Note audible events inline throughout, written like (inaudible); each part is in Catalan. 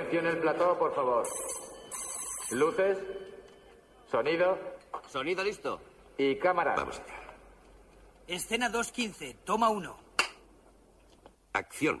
Silencio en el plató, por favor. Luces, sonido Sonido listo. y cámara. Vamos allá. Escena 2.15, toma 1. Acción.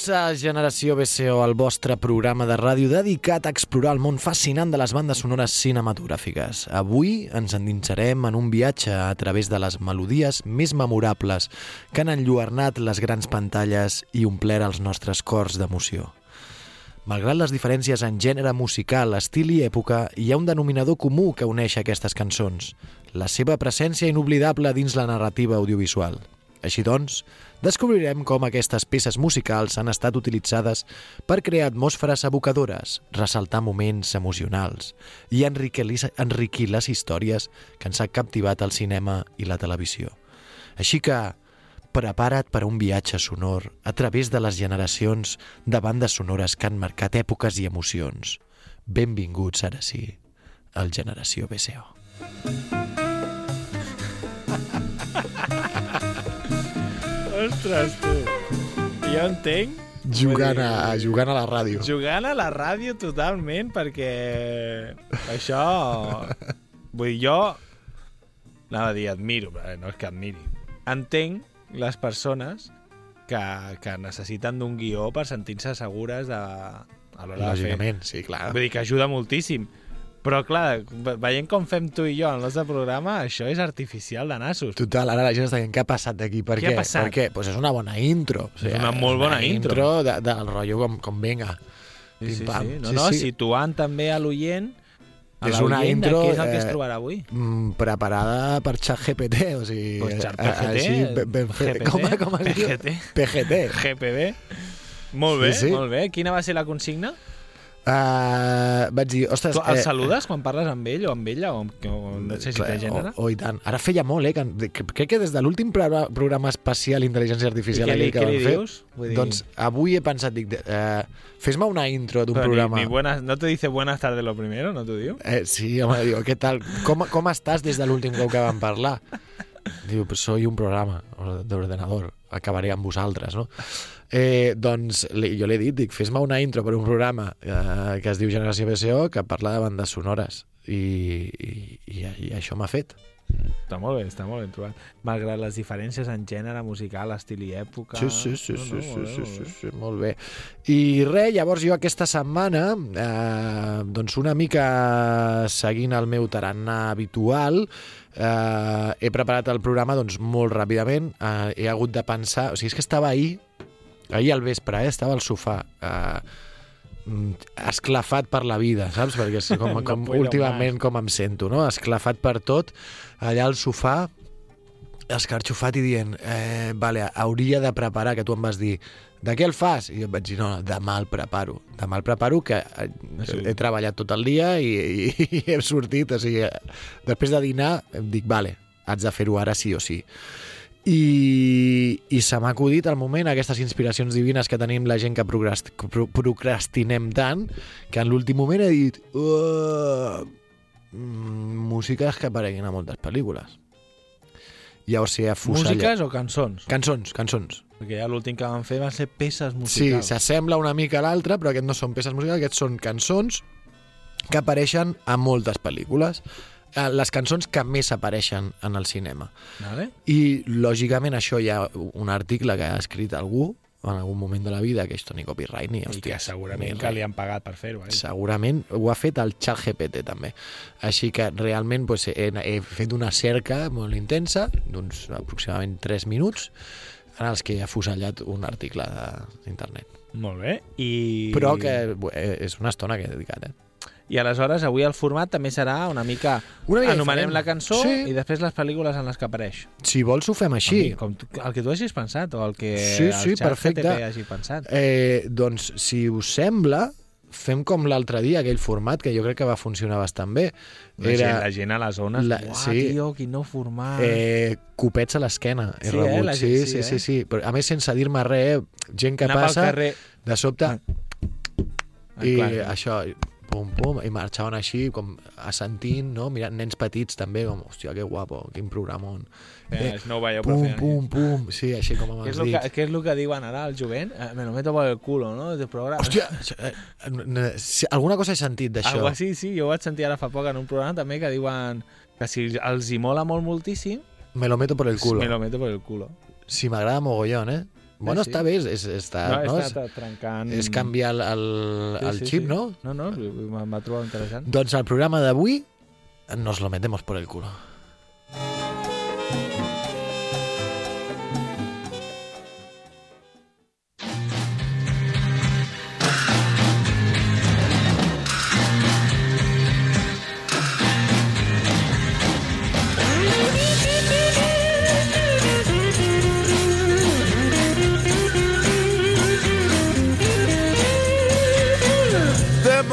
Benvinguts a Generació BCO, el vostre programa de ràdio dedicat a explorar el món fascinant de les bandes sonores cinematogràfiques. Avui ens endinsarem en un viatge a través de les melodies més memorables que han enlluernat les grans pantalles i omplert els nostres cors d'emoció. Malgrat les diferències en gènere musical, estil i època, hi ha un denominador comú que uneix aquestes cançons, la seva presència inoblidable dins la narrativa audiovisual. Així doncs, descobrirem com aquestes peces musicals han estat utilitzades per crear atmosferes evocadores, ressaltar moments emocionals i enriquir, les històries que ens ha captivat el cinema i la televisió. Així que, prepara't per a un viatge sonor a través de les generacions de bandes sonores que han marcat èpoques i emocions. Benvinguts, ara sí, al Generació BCO. (laughs) Ostres, tu! Jo entenc... Jugant a, jugant a la ràdio. Jugant a la ràdio totalment, perquè això... Vull dir, jo... Anava a dir, admiro, però no és que admiri. Entenc les persones que, que necessiten d'un guió per sentir-se segures de, a l'hora de fer. Lògicament, sí, clar. Vull dir que ajuda moltíssim. Però, clar, ve- veient com fem tu i jo el nostre programa, això és artificial de nassos. Total, ara la gent està dient què ha passat d'aquí, per Què què? ha passat? Per què? Pues és una bona intro. O És una molt bona intro. intro. de, del rotllo com, com venga. Sí, sí, sí. No, Sí, no, sí. situant també a l'oient a És una intro, què és el que eh, es trobarà avui. Mm, preparada per ChatGPT, o sigui... Pues xat a- PGT, així, ben, fet. GPT, com, com? PGT. PGT. GPB. Molt bé, Sí, sí. molt bé. Quina va ser la consigna? Uh, vaig dir, ostres... Tu el saludes quan parles amb ell o amb ella? O, amb, o no sé si té gènere? O, o, i tant. Ara feia molt, eh? Que, que- crec que des de l'últim programa, programa especial Intel·ligència Artificial I què li- que què li fer, dius? Vull dir- doncs avui he pensat, dic, eh, fes-me una intro d'un ni- programa. Ni, buenas, no te dice buenas tardes lo primero, no t'ho diu? Eh, sí, home, diu, què tal? Com, com estàs des de l'últim cop que vam parlar? Diu, pues soy un programa d'ordenador, acabaré amb vosaltres, no? Eh, doncs li, jo l'he dit, dic, fes-me una intro per un programa eh, que es diu Generació BCO que parla de bandes sonores i, i, i, i això m'ha fet. Està molt bé, està molt ben trobat. Malgrat les diferències en gènere musical, estil i època... Sí, sí, sí, No, sí, no, sí, molt bé, sí, sí, bé. sí, molt bé. I res, llavors jo aquesta setmana, eh, doncs una mica seguint el meu tarannà habitual, eh, he preparat el programa doncs, molt ràpidament. Eh, he hagut de pensar... O sigui, és que estava ahir, ahir al vespre, eh, estava al sofà, eh, mm, esclafat per la vida, saps? Perquè és com, No (laughs) com puedo últimament com em sento, no? Esclafat per tot, allà al sofà, escarxofat i dient eh, vale, hauria de preparar, que tu em vas dir de què el fas? I jo vaig dir, no, no demà el preparo. Demà el preparo, que eh, Sí. he treballat tot el dia i, i, i he sortit, o sigui, eh, després de dinar em dic, vale, haig de fer-ho ara sí o sí. I, i se m'ha acudit al moment aquestes inspiracions divines que tenim la gent que procrast, pro, procrastinem tant que en l'últim moment he dit uh, mm, músiques que apareguin a moltes pel·lícules ja o sigui. Músiques o cançons? Cançons, cançons. Perquè ja l'últim que van fer van ser peces Sí, musicals. s'assembla una mica a l'altre, però aquests no són peces musicals, aquests són cançons que apareixen a moltes pel·lícules. Eh, Les cançons que més apareixen en el cinema. Vale? I, lògicament, això hi ha un article que ha escrit algú en algun moment de la vida, que esto ni copyright ni... I hòstia, que segurament ni que li han pagat per fer-ho. Eh? Segurament ho ha fet el xat GPT també. Així que realment pues, he, he fet una cerca molt intensa, d'uns aproximadament 3 minuts, en els que he afusellat un article de- d'internet. Molt bé. I... Però que eh, és una estona que he dedicat, eh? I aleshores avui el format també serà una mica... Una mica Anomenem diferent. la cançó Sí. i després les pel·lícules en les que apareix. Si vols ho fem així. Amic, Com el que tu hagis pensat o el que Sí, sí, el xat perfecte. GTP hagi pensat. Eh, doncs, si us sembla, fem com l'altre dia, aquell format que jo crec que va funcionar bastant bé. La, gent, la gent a les zones, la- uah, sí. tio, quin nou format. Eh, copets a l'esquena he Sí, eh, rebut. la sí, gent sí, sí, sí, eh? sí, Però, a més, sense dir-me res, eh, gent que Anar passa, carrer... de sobte, Ah, i clar. això, pum, pum, i marxaven així, com assentint, no? mirant nens petits també, com, hòstia, que guapo, quin programon. Eh, no ho veieu, pum, feien pum, pum, sí, així com amb els lo que, dits. què és el que diuen ara al jovent? Eh, me lo meto por el culo, no? De programa. Hòstia, eh, eh, alguna cosa he sentit d'això. Algo així, sí. Jo ho vaig sentir ara fa poc en un programa també que diuen que si els hi mola molt moltíssim, Me lo meto por el culo. me lo meto por el culo. Si m'agrada mogollon, eh? Bueno, sí. està bé, és, és, està, no, no, estat trencant... és canviar el, el, Sí, el sí, xip, sí. no? No, no, m'ha trobat interessant. Doncs el programa d'avui nos lo metemos por el culo.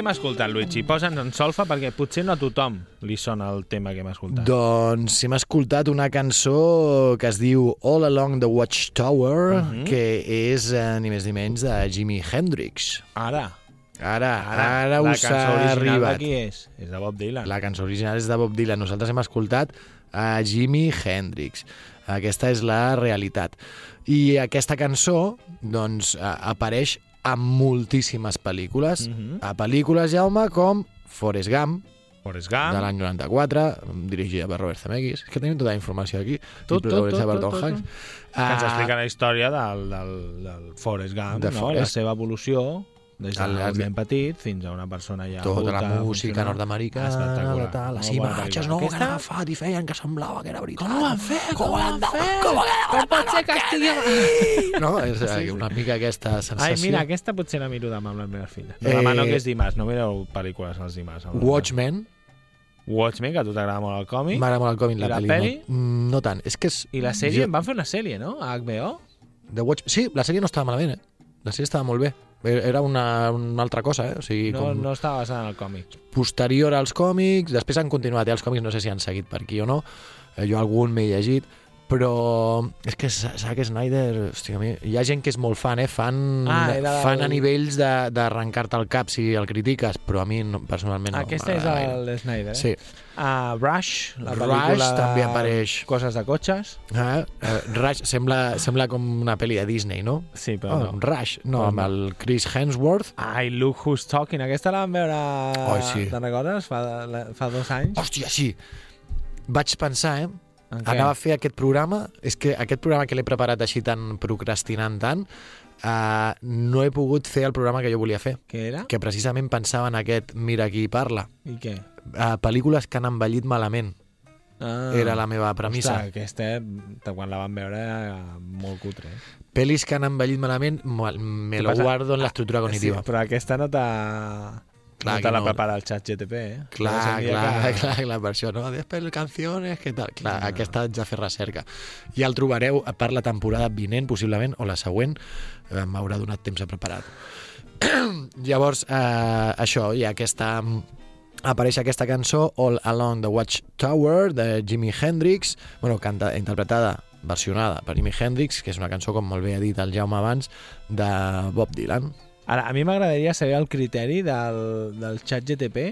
Què hem escoltat, Luigi? Posa'ns en solfa perquè potser no a tothom li sona el tema que hem escoltat. Doncs hem escoltat una cançó que es diu All Along the Watchtower, Mhm. que és eh, ni més ni menys de Jimi Hendrix. Ara, Ara, ara, la us cançó ha original arribat. de qui és? És de Bob Dylan. La cançó original és de Bob Dylan. Nosaltres hem escoltat a Jimi Hendrix. Aquesta és la realitat. I aquesta cançó, doncs, apareix a moltíssimes pel·lícules. Mhm. A pel·lícules, Jaume, com Forrest Gump, Forrest Gump. de l'any 94, dirigida per Robert Zemeckis. És que tenim tota la informació aquí. Tot, tot, tot, tot, tot, Hanks. Que ens Ah, explica la història del, del, del Forrest Gump, De no? Forrest. la seva evolució des del el- ben petit fins a una persona ja tota la adulta, música funcional. nord-americana, Espectacular. tal, les imatges no, que han Aquesta- agafat i feien que semblava que era veritat. Com ho han fet? Com ho han fet? Com, Com pot ser que estigui... (laughs) No, és sí, una mica aquesta sensació. Ai, mira, aquesta potser la miro demà amb les meves filles. No, Eh, demà no, que és dimarts, no mireu pel·lícules els dimarts. Watchmen. Watchmen, que a tu t'agrada molt el còmic. m'agrada molt el còmic, la, la pel·li. No, no tant. És que és... I la sèrie, Jo- en van fer una sèrie, no? A HBO? The Watch... Sí, la sèrie no estava malament, eh? La sèrie estava molt bé. Era una, una altra cosa, eh? O sigui, No, com no estava basada en el còmic. posterior als còmics, després han continuat, eh? els còmics no sé si han seguit per aquí o no, eh, jo algun m'he llegit, però és que Zack Snyder, hòstia, mi, hi ha gent que és molt fan, eh? fan, Ah, era fan a nivells de- d'arrencar-te el cap si el critiques, però a mi no, personalment no Aquesta és el Snyder, eh? Sí. Uh, Rush, la Rush pel·lícula de també apareix. Coses de cotxes. Ah, eh, Rush sembla, sembla com una pel·li de Disney, no? Sí, però Oh, no. Rush, no, amb no. el Chris Hemsworth. Ai, Look Who's Talking. Aquesta la vam veure... Ai, sí. Te'n recordes? Fa, fa dos anys. Hòstia, sí! Vaig pensar, eh? Què? Anava a fer aquest programa, és que aquest programa que l'he preparat així tan procrastinant tant, uh, no he pogut fer el programa que jo volia fer, Què era? que precisament pensava en aquest Mira qui parla. I què? Uh, pel·lícules que han envellit malament, Ah. era la meva premissa. Ostres, aquesta, quan la vam veure, era molt cutre. Eh? Pel·lis que han envellit malament, me lo passa? guardo en l'estructura cognitiva. Sí, però aquesta no t'ha... Clar no te la no. prepara el xat GTP, eh? Clar, clar, que- (laughs) clar, clar, per això, no? Després canciones, què tal? Clar, No. aquesta haig de fer recerca. Ja el trobareu per la temporada vinent, possiblement, o la següent, eh, m'haurà donat temps a preparar. (clears throat) Llavors, eh, això, hi ha aquesta... Apareix aquesta cançó, All Along the Watchtower, de Jimi Hendrix, bueno, canta, interpretada, versionada per Jimi Hendrix, que és una cançó, com molt bé ha dit el Jaume abans, de Bob Dylan. Ara, a mi m'agradaria saber el criteri del, del xat GTP.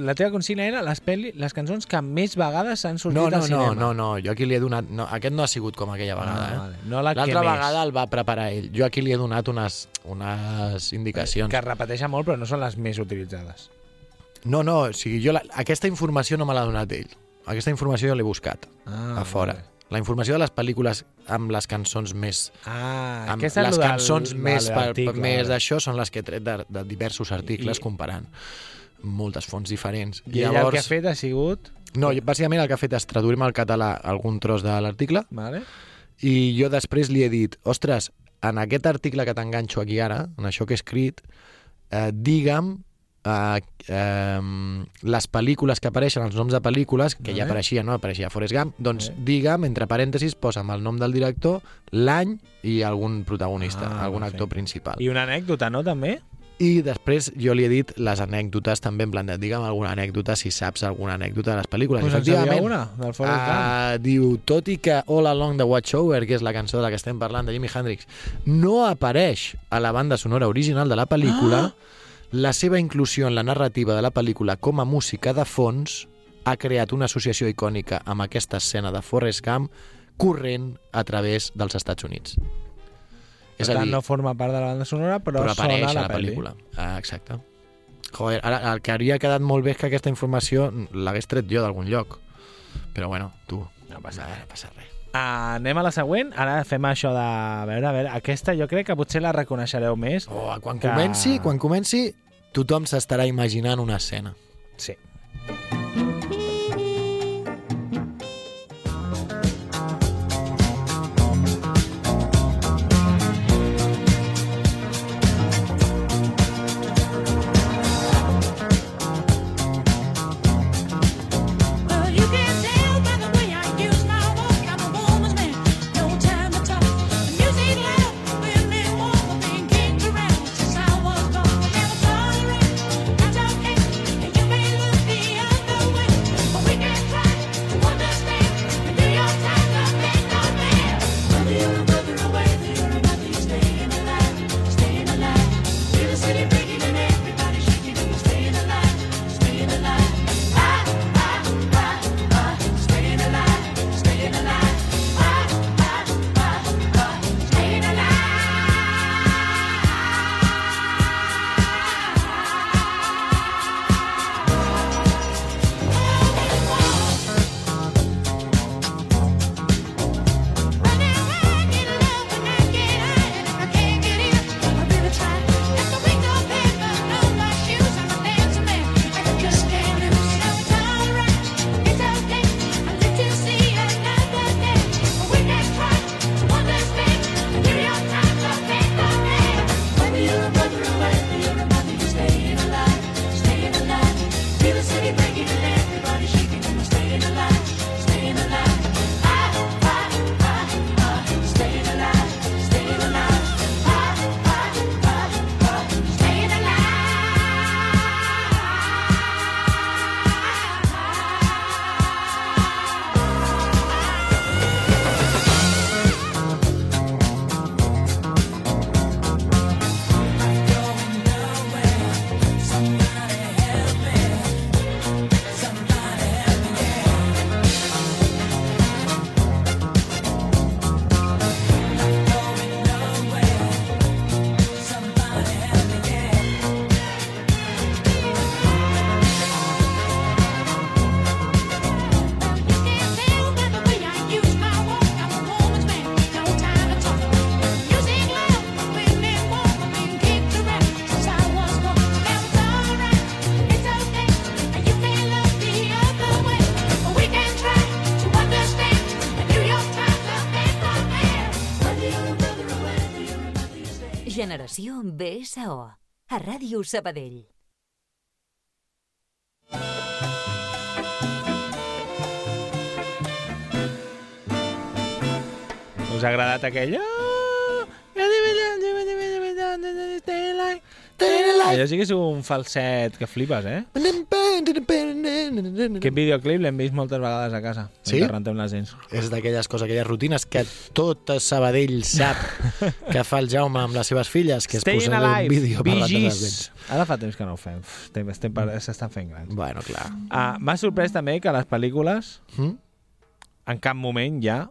La teva consigna era les, peli, les cançons que més vegades han sortit No, al no, no, cinema. no, no, jo aquí li he donat... No, aquest no ha sigut com aquella vegada, Ah, eh? vale. No la que L'altra més. vegada el va preparar ell. Jo aquí li he donat unes, unes indicacions. Que es repeteixen molt, però no són les més utilitzades. No, no, o sigui, jo la, aquesta informació no me l'ha donat ell. Aquesta informació jo l'he buscat Ah, a fora. vale. La informació de les pel·lícules amb les cançons més... Ah, Amb aquesta és les lo del- cançons més, per, més d'això són les que he tret de, de diversos articles I- comparant moltes fonts diferents. I ella el que ha fet ha sigut... No, bàsicament el que ha fet és traduir-me al català algun tros de l'article Vale? i jo després li he dit, ostres, en aquest article que t'enganxo aquí ara, en això que he escrit, eh, digue'm eh, eh, les pel·lícules que apareixen, els noms de pel·lícules, que ja apareixia, no? Apareixia Forrest Gump, doncs Vale. digue'm, entre parèntesis, posa'm el nom del director, l'any i algun protagonista, Ah, algun actor principal. I una anècdota, no, també? I després jo li he dit les anècdotes també, en plan de, digue'm alguna anècdota, si saps alguna anècdota de les pel·lícules. Pues en sabia una, del Forrest Gump. Uh, diu, tot i que All Along the Watchover, que és la cançó de la que estem parlant, de Jimi Hendrix, no apareix a la banda sonora original de la pel·lícula, Ah! La seva inclusió en la narrativa de la pel·lícula com a música de fons ha creat una associació icònica amb aquesta escena de Forrest Gump corrent a través dels Estats Units. Per tant, no forma part de la banda sonora, però, però apareix sona a la pel·li. pel·lícula. Ah, exacte. Joder, ara, el que hauria quedat molt bé és que aquesta informació l'hagués tret jo d'algun lloc. Però bueno, tu, no passa, no passa res. Anem a la següent. Ara fem això de... A veure, a veure, aquesta jo crec que potser la reconeixereu més. Oh, quan Que- comenci, quan comenci, tothom s'estarà imaginant una escena. Sí. Well, Generació BSO. A Ràdio Sabadell. Us ha agradat aquell... Allò sí que és un falset que flipes, eh? Aquest videoclip l'hem vist moltes vegades a casa. Sí? mentre rentem les dents. És d'aquelles coses, aquelles rutines que tot Sabadell sap que fa el Jaume amb les seves filles, que és Staying posar un vídeo per Bee les Gees. Ara fa temps que no ho fem. S'estan fent grans. Bueno, clar. Ah, M'ha sorprès també que les pel·lícules Mm? en cap moment ja...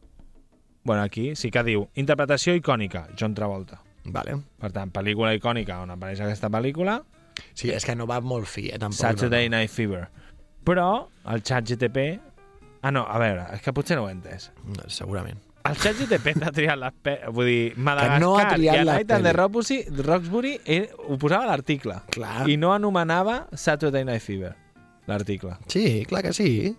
Bueno, aquí sí que diu interpretació icònica, John Travolta. Vale. Per tant, pel·lícula icònica on apareix aquesta pel·lícula, Sí, és que no va molt fi, eh, tampoc. Saturday no, Night Fever. Però el xat GTP... Ah, no, a veure, és que potser no ho he entès. no. Segurament. El xat GTP t'ha triat les pe... Vull dir, Madagascar no ha triat i a la Night the peli. Roxbury, Roxbury eh, ho posava a l'article. I no anomenava Saturday Night Fever, l'article. Sí, clar que sí.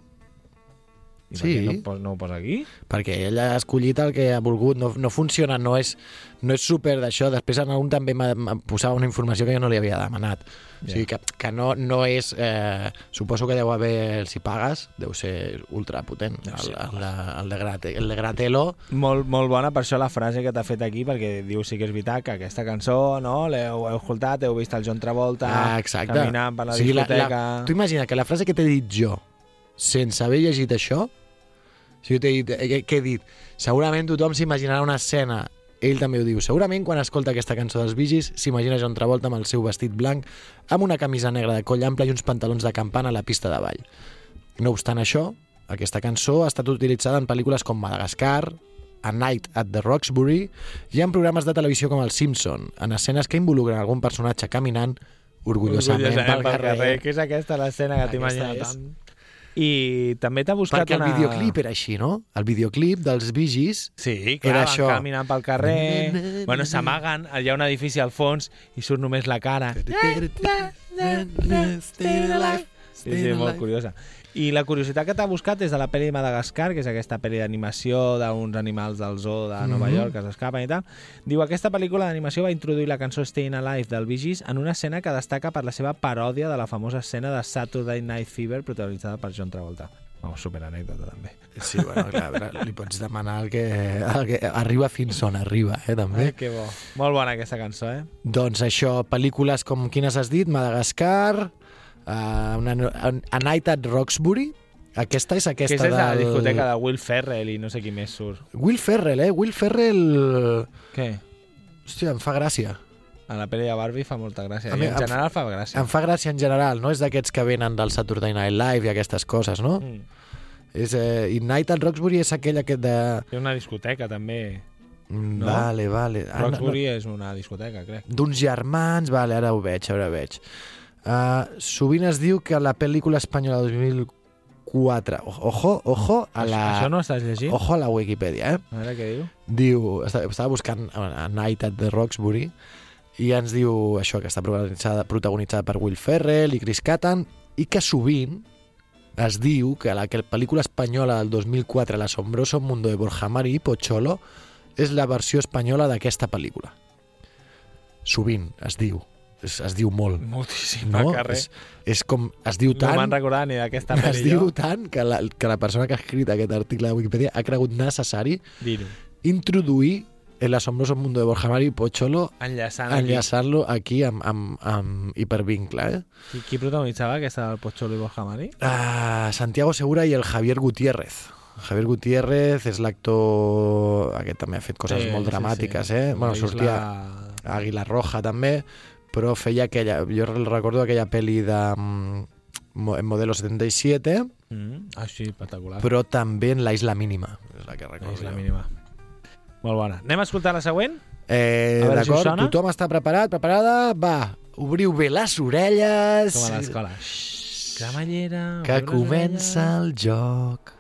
I per Sí. què no, no ho posa aquí? perquè ell ha escollit el que ha volgut, no, no funciona, no és, no és super d'això. Després en un també em posava una informació que jo no li havia demanat. O sigui, que, que no, no és... Eh, suposo que deu haver, si pagues, deu ser ultra potent. El, el, de, el, de Grate, el de Gratelo, Molt, molt bona per això la frase que t'ha fet aquí, perquè diu sí que és veritat que aquesta cançó, no?, l'heu heu escoltat, heu vist el John Travolta ah, exacte. caminant per la O sigui, discoteca... La, la, tu imagina que la frase que t'he dit jo, sense haver llegit això, o sigui, t'he dit, eh, què he dit? Segurament tothom s'imaginarà una escena ell també ho diu. Segurament quan escolta aquesta cançó dels Vigis s'imagina John Travolta amb el seu vestit blanc amb una camisa negra de coll ample i uns pantalons de campana a la pista de ball. No obstant això, aquesta cançó ha estat utilitzada en pel·lícules com Madagascar, A Night at the Roxbury i en programes de televisió com El Simpson, en escenes que involucren algun personatge caminant orgullosament, Orgullosament pel carrer. que és aquesta l'escena que és. tant. I també t'ha buscat Perquè el una... videoclip era així, no? El videoclip dels Vigis Sí, clar, Era això. caminant pel carrer, bueno, s'amaguen, hi ha un edifici al fons i surt només la cara. Sí, sí, molt curiosa. I la curiositat que t'ha buscat és de la pel·li de Madagascar, que és aquesta pel·li d'animació d'uns animals del zoo de Nova Mhm. York que s'escapen i tal. Diu, aquesta pel·lícula d'animació va introduir la cançó Staying Alive del Bee Gees en una escena que destaca per la seva paròdia de la famosa escena de Saturday Night Fever protagonitzada per John Travolta. Vamos, super anècdota, també. Sí, bueno, clar, veure, li pots demanar el que, el que arriba fins on arriba, eh, també. Ai, que bo. Molt bona aquesta cançó, eh? Doncs això, pel·lícules com quines has dit, Madagascar, uh, una, A Night at Roxbury, aquesta és aquesta Aquesta és la del... discoteca de Will Ferrell i no sé qui més surt. Will Ferrell, eh? Will Ferrell... Què? Hòstia, em fa gràcia. A la pel·li de Barbie fa molta gràcia. A mi- en em- general fa gràcia. Em fa gràcia en general, no és d'aquests que venen del Saturday Night Live i aquestes coses, no? Mm. És, eh, I Night at Roxbury és aquell aquest de... Té una discoteca, també. Mm, No? Vale, vale. Ah, no, Roxbury és una discoteca, crec. d'uns germans, vale, ara ho veig, ara ho veig. Uh, sovint es diu que la pel·lícula espanyola del 2004, o- ojo, ojo a la, Això no estàs llegint? ojo a la Wikipedia, eh? A veure què diu. Diu, estava, buscant a Night at the Roxbury i ens diu això, que està protagonitzada, protagonitzada per Will Ferrell i Chris Kattan i que sovint es diu que la que la pel·lícula espanyola del 2004, El asombroso mundo de Borja Mari i Pocholo, és la versió espanyola d'aquesta pel·lícula. Sovint es diu, es, es diu molt. Moltíssim No? carrer. És, és com, es diu No tant, me'n recordat ni d'aquesta (laughs) es pel·li diu jo. tant que la, que la persona que ha escrit aquest article de Wikipedia ha cregut necessari introduir el asombroso mundo de Borja Mari i Pocholo Enllaçant aquí. enllaçar-lo aquí amb, amb, amb hipervincle. Eh? Qui, qui protagonitzava aquesta del Pocholo i Borja Mari? Uh, Santiago Segura i el Javier Gutiérrez. Javier Gutiérrez és l'actor... Aquest també ha fet coses Sí, molt sí, dramàtiques, sí. eh? Bueno, sortia a Àguila Roja també, però feia aquella... Jo recordo aquella pel·li de mm, en Modelo 77, Mm. Ah, sí, espectacular. però també en La Isla Mínima. És la que recordo és la jo. mínima. Molt bona. Anem a escoltar la següent? Eh, A veure si us D'acord, sona. tothom està preparat, preparada? Va, obriu bé les orelles. Com a l'escola. Cremallera... Que comença orelles. el joc.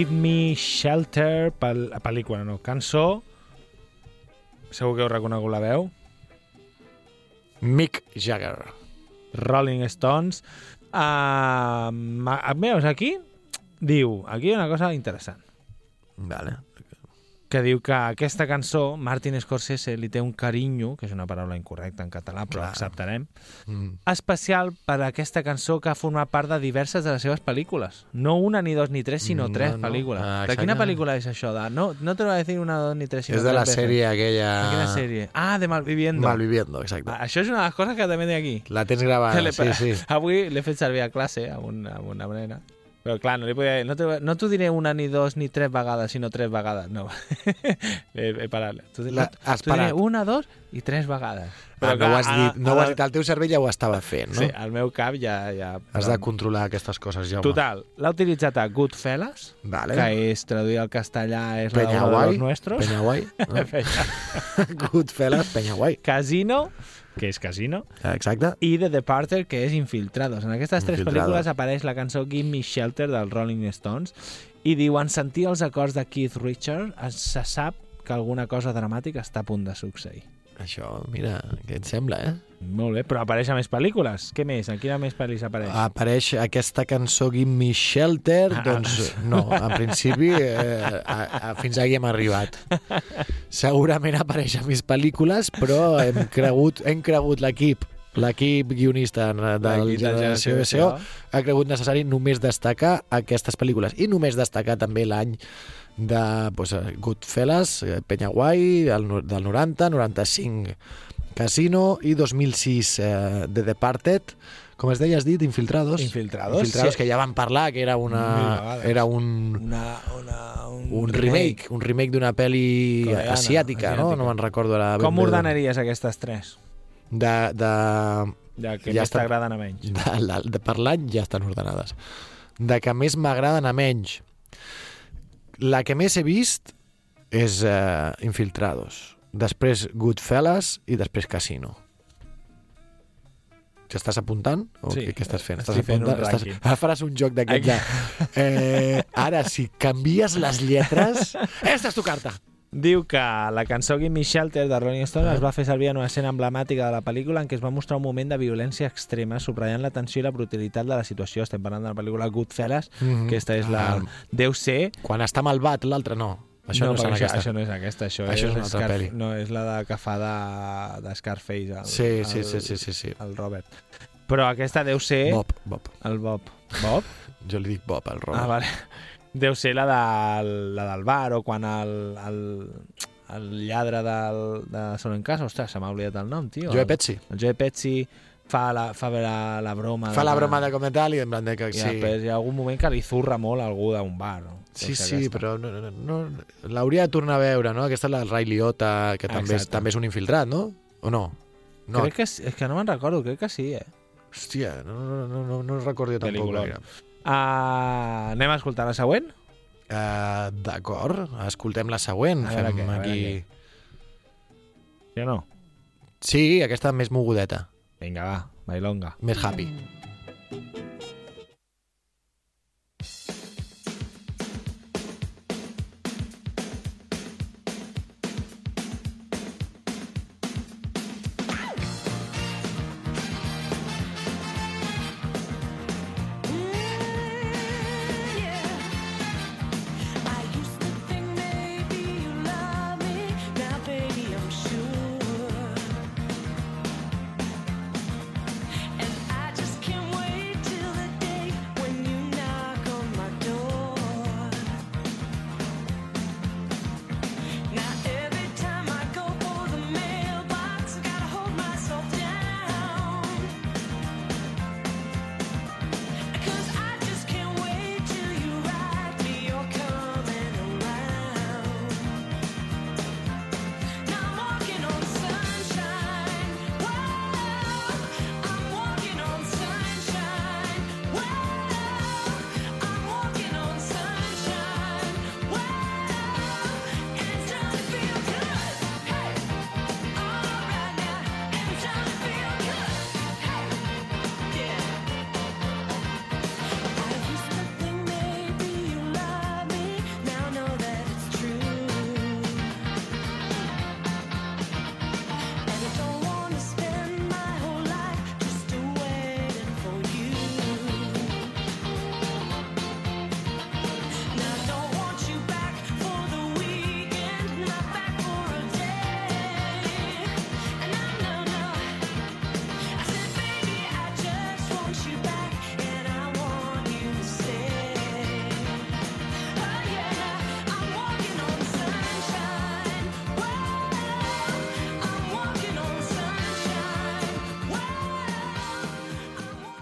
Give Me Shelter, pel, pel·lícula, no, cançó. Segur que heu reconegut la veu. Mick Jagger. Rolling Stones. Uh, veus, aquí diu, aquí hi ha una cosa interessant, Vale. Que diu que aquesta cançó, Martin Scorsese li té un carinyo, que és una paraula incorrecta en català, però Clar. acceptarem, Mm. especial per a aquesta cançó que ha format part de diverses de les seves pel·lícules. No una, ni dos, ni tres, sinó Mm, tres no, no. pel·lícules. Ah, de quina pel·lícula és això? De, no, no te lo voy a decir una, dos, ni tres, sinó És de la tres veces. sèrie aquella... De quina sèrie? Ah, de Malviviendo. Malviviendo, exacte. Ah, Això és una de les coses que també té aquí. La tens gravada, (laughs) sí, sí. (laughs) Avui l'he fet servir a classe amb una, amb una nena. Però clar, no, li podia, no, te, no t'ho diré una, ni dos, ni tres vegades, sinó tres vegades. No. (laughs) he, he parat. T'ho La- t'ho diré una, dos i tres vegades. Ah, no ho has dit, no ho has dit, el teu cervell ja ho estava fent, no? Sí, al meu cap ja... ja Has de controlar aquestes coses, Jaume. Total, l'ha utilitzat a Goodfellas, Vale. que és traduir al castellà és la Penya obra de los nuestros. (laughs) No? Goodfellas, penya guai. Casino, que és Casino, Exacte. i The Departed, que és Infiltrados. En aquestes tres Infiltrados. pel·lícules apareix la cançó Give Me Shelter dels Rolling Stones i diuen sentir els acords de Keith Richards es- se sap que alguna cosa dramàtica està a punt de succeir. Això, mira, què et sembla, eh? Molt bé, però apareix a més pel·lícules. Què més? En quina més pel·lis apareix? Apareix aquesta cançó Give Me Shelter, Ah. doncs no, en principi eh, a, a, fins aquí hem arribat. Segurament apareix a més pel·lícules, però hem cregut, hem cregut l'equip l'equip guionista de la de generació Generació BCO ha cregut necessari només destacar aquestes pel·lícules i només destacar també l'any de pues, Goodfellas, eh, Penyaguai, del, no- del 90, 95 Casino i 2006 eh, The Departed com es deia, has dit, Infiltrados Infiltrados, Infiltrados, sí. que ja van parlar que era una era un, Una, una, un, un remake, un remake d'una pel·li Coreana, asiàtica, no? asiàtica. No me'n recordo ara. ben Com d'on. ordenaries aquestes tres? De, de, Ja que Ja més t'agraden a menys. de, de, de per l'any ja estan ordenades. De que més m'agraden a menys. La que més he vist és uh, Infiltrados. Després Goodfellas i després Casino. T'estàs apuntant? O Sí, què, què estàs fent? Estàs fent un? Estàs... Ara faràs un joc d'aquest de... Eh, ara, si canvies les lletres... (laughs) Esta és tu carta! Diu que la cançó Give Me Shelter de Rolling Stone Ah. es va fer servir en una escena emblemàtica de la pel·lícula en què es va mostrar un moment de violència extrema, subratllant la tensió i la brutalitat de la situació. Estem parlant de la pel·lícula Goodfellas, Mhm. aquesta és la... Ah. Deu ser... Quan està malvat, l'altre no. Això no, és en perquè aquesta. això no és aquesta, això, Això és és, una altra Scar- pel·li. No, és la de que fa de, de Scarface, el, Sí, sí, el, sí, sí, sí, sí. el Robert. Però aquesta deu ser... Bob, Bob. El Bob. Bob? Jo li dic Bob al Robert. Ah, vale. Deu ser la, de, la del bar o quan el, el, el lladre del, de Solo en Casa, ostres, se m'ha oblidat el nom, tio. Joe El- Pesci. El Joe Pesci fa la, fa la, la broma. Fa la broma de com tal i en plan de que I sí. després hi ha algun moment que li zurra molt a algú d'un bar. No? Sí, sí, aquesta. però no, no, no, l'hauria de tornar a veure, no? Aquesta és la Ray Liotta, que també és, també és un infiltrat, no? O no? No, Crec que, és que no me'n recordo, crec que sí, eh? hòstia, no, no, no, no, no recordo jo tampoc. Uh, anem a escoltar la següent? Uh, D'acord, escoltem la següent. A veure Fem què, a veure aquí... Sí o no? Sí, aquesta més mogudeta, Vinga, va, bailonga. més happy. I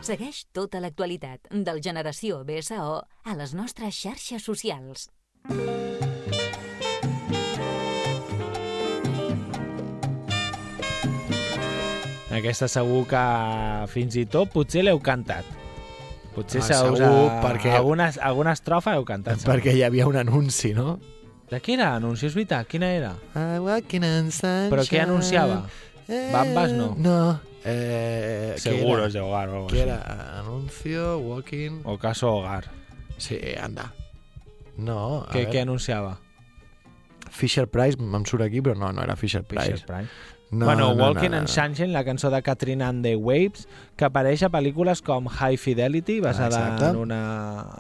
Segueix tota l'actualitat del Generació BSO a les nostres xarxes socials. Aquesta segur que fins i tot potser l'heu cantat. Potser Ah, segur, ha... perquè- Alguna, alguna estrofa heu cantat. segur. Perquè hi havia un anunci, no? De què era l'anunci? És veritat, quina era? Però què anunciava? Eh, Bambas, no? No. Eh, què Seguro, era? és de hogar o algo així. era? Anuncio, walking... O caso hogar. Sí, anda. No, a Què, veure. què anunciava? Fisher Price, em surt aquí, però no, no era Fisher Price. Fisher Price. No, bueno, no, Walking no, no, and. Sunshine, la cançó de Katrina and the Waves, que apareix a pel·lícules com High Fidelity, basada Exacte. en una,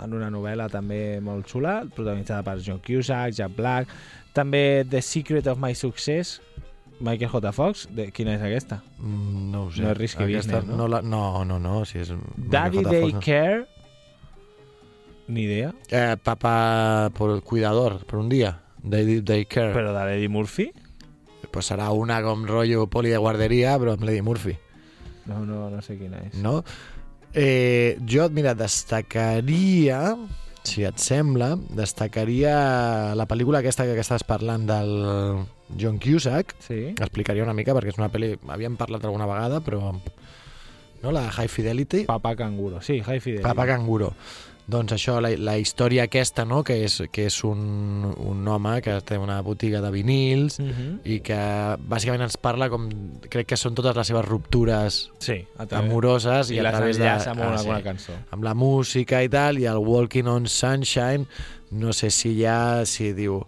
en una novel·la també molt xula, protagonitzada per John Cusack, Jack Black, també The Secret of My Success, Michael J. Fox, de, quina és aquesta? Mm, No ho sé. No és Risky Aquesta, Business, no? No, la, no, no, no, si és... Daddy J. Day Fox. Care, ni idea, Eh, papá por el cuidador, por un día. Day, day care. però de l'Eddie Murphy? Pues serà una com rotllo poli de guarderia, però amb Lady Murphy, No, no, no sé quina és. no? Eh, jo, mira, destacaria, si et sembla, destacaria la pel·lícula aquesta que estàs parlant del John Cusack, Sí? explicaria una mica perquè és una pel·li... Havíem parlat alguna vegada, però... No, la High Fidelity. Papa Canguro, sí, High Fidelity. Papa Canguro. Doncs això, la, la història aquesta, no?, que és, que és un, un home que té una botiga de vinils Mhm. i que bàsicament ens parla com... Crec que són totes les seves ruptures Sí, amoroses i, i a través de... enllaça amb ah, alguna sí, cançó. amb la música i tal, i el Walking on Sunshine, no sé si ja, si diu...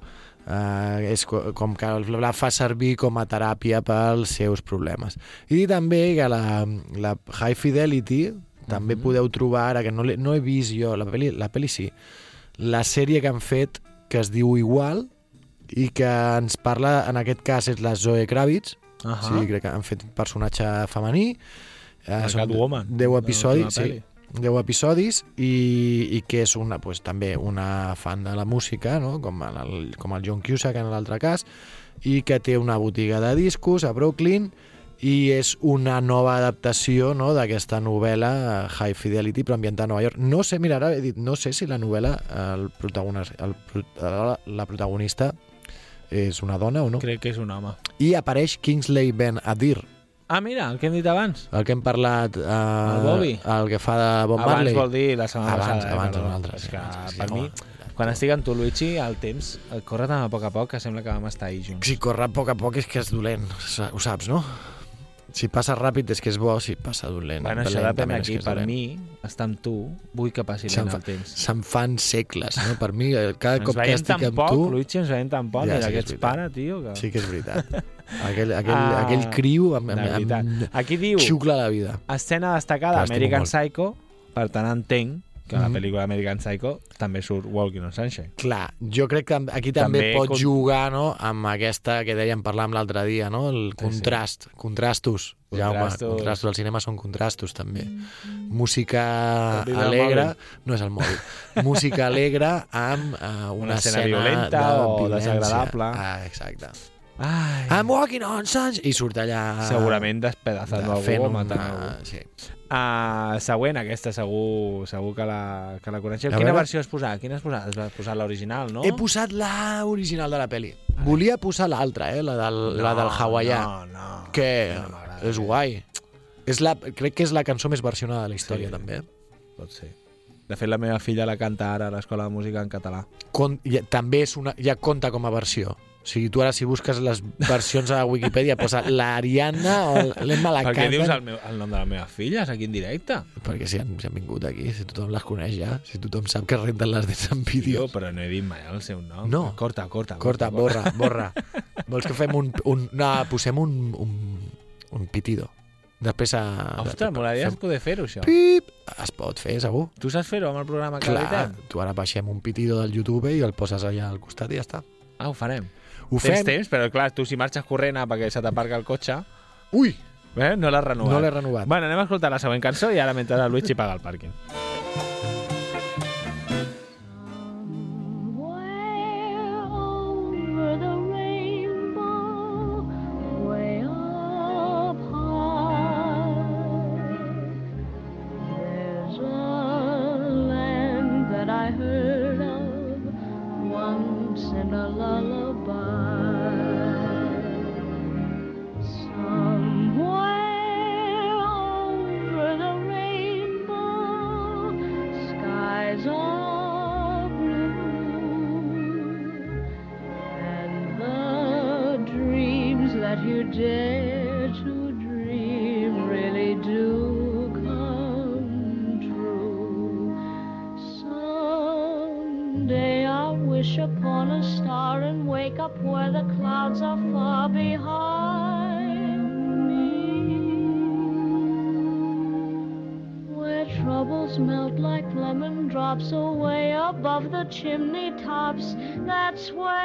Uh, és co- com que la fa servir com a teràpia pels seus problemes. I també que la, la High Fidelity també Mhm. podeu trobar, ara que no, no he vist jo, la pel·li, la pel·li sí, la sèrie que han fet que es diu Igual i que ens parla, en aquest cas és la Zoe Kravitz, Uh sí, crec que han fet un personatge femení, eh, La són Catwoman, 10 de episodis, sí. 10 episodis i, i que és una, pues, també una fan de la música, no? com, el, com el John Cusack en l'altre cas, i que té una botiga de discos a Brooklyn i és una nova adaptació no, d'aquesta novel·la eh, High Fidelity, però ambientada a Nova York. No sé, mira, ara he dit, no sé si la novel·la, el protagonista, el, la protagonista és una dona o no. Crec que és un home. I apareix Kingsley Ben Adir, Ah, mira, el que hem dit abans. el que hem parlat... Eh, El Bobby? El que fa de Bob abans Marley. vol dir la setmana Abans, passada. eh, abans, altre, És sí, que, abans, sí, per sí, mi, home. quan estic amb tu, Luigi, el temps corre tan a poc a poc que sembla que vam estar ahir junts. Si corre a poc a poc és que és dolent, ho saps, no? Si passa ràpid és que és bo, si passa dolent. Bueno, això depèn és Per dolent. mi, estar amb tu, vull que passi lent el temps. se'n fan segles, no? Per mi, eh, cada cop que estic amb poc, tu... Luigi, ens veiem tan poc. Ja, sí que ets pare, tio. Que... Sí que és veritat. (laughs) Aquell, aquell, Ah, aquell criu em, veritat. em, Aquí diu, xucla la vida. escena destacada, estimo American molt. Psycho, per tant entenc que a la Mhm. pel·lícula American Psycho també surt Walking on Sunshine. Clar, jo crec que aquí també, També pot con- jugar no, amb aquesta que dèiem parlàvem l'altre dia, no? el contrast, contrastos. Jaume, Contrastos. contrastos. Al cinema són contrastos, també. Música alegre... No és el mòbil. (laughs) Música alegre amb uh, una, Una escena escena violenta de o violència. desagradable. Ah, exacte. Ai, I'm walking on sunshine... I surt allà... segurament despedazant algú fent o una- matant algú. Sí. Uh, següent, aquesta segur, segur que la, que la coneixeu. A Quina veure. versió has posat? Quina has posat? Has posat l'original, no? He posat la original de la peli. Volia posar l'altra, eh? la del, la del hawaià. No, no. que no és guai. És la, crec que és la cançó més versionada de la història, Sí. també. Pot ser. De fet, la meva filla la canta ara a l'Escola de Música en català. Con, ja, també és una, ja compta com a versió. O sigui, tu ara si busques les versions a Wikipedia posa l'Ariadna o l'Emma la Per què dius el, meu, el nom de les meves filles aquí en directe? Perquè si han, si han vingut aquí, si tothom les coneix ja, si tothom sap que renten les dents en Jo, vídeo. però no he dit mai el seu nom. No. Corta, corta. Corta, borra, borra. Vols que fem un... un no, posem un, un, un pitido. Després a... Ostres, m'agradaria fem- poder fer-ho, això. Pip! Es pot fer, segur. Tu saps fer-ho amb el programa que Clar, tu ara baixem un pitido del YouTube i el poses allà al costat i ja està. Ah, ho farem. Ho Tens fem. temps, però clar, tu si marxes corrent ah, perquè se t'aparca el cotxe, Ui! eh, no l'has renovat. No l'he renovat. Bueno, anem a escoltar la següent cançó i ara mentre el Luigi paga el pàrquing. Chimney tops, that's where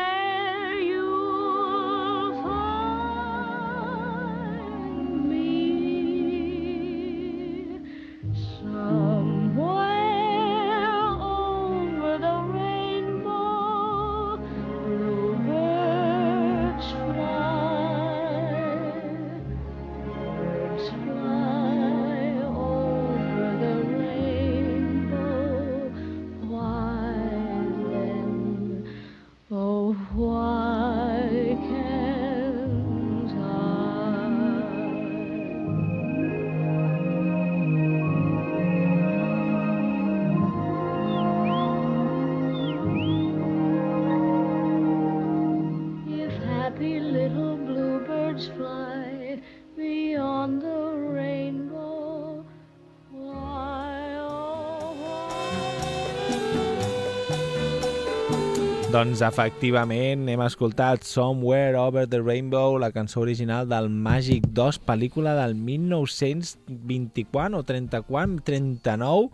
Doncs efectivament hem escoltat Somewhere Over the Rainbow, la cançó original del Màgic 2, pel·lícula del 1924 o 34, 39.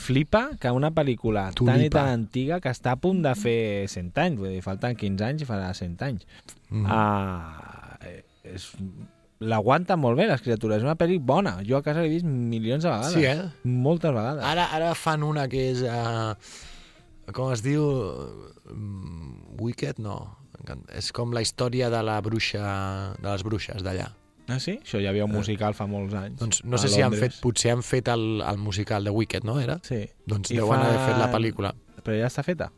Flipa que una pel·lícula tan i Tulipa. tan antiga que està a punt de fer 100 anys, vull dir, falten 15 anys i farà 100 anys. Mm. Ah, eh, és, l'aguanta molt bé, les criatures. És una pel·li bona. Jo a casa l'he vist milions de vegades. Sí, eh? Moltes vegades. Ara, ara fan una que és... Uh, com es diu? Wicked? No. És com la història de la bruixa, de les bruixes d'allà. Ah, sí? Això hi havia un musical fa molts anys. Doncs no sé si han fet, potser han fet el, el musical de Wicked, no era? Sí. Doncs I deuen haver fet la pel·lícula. Però ja està feta?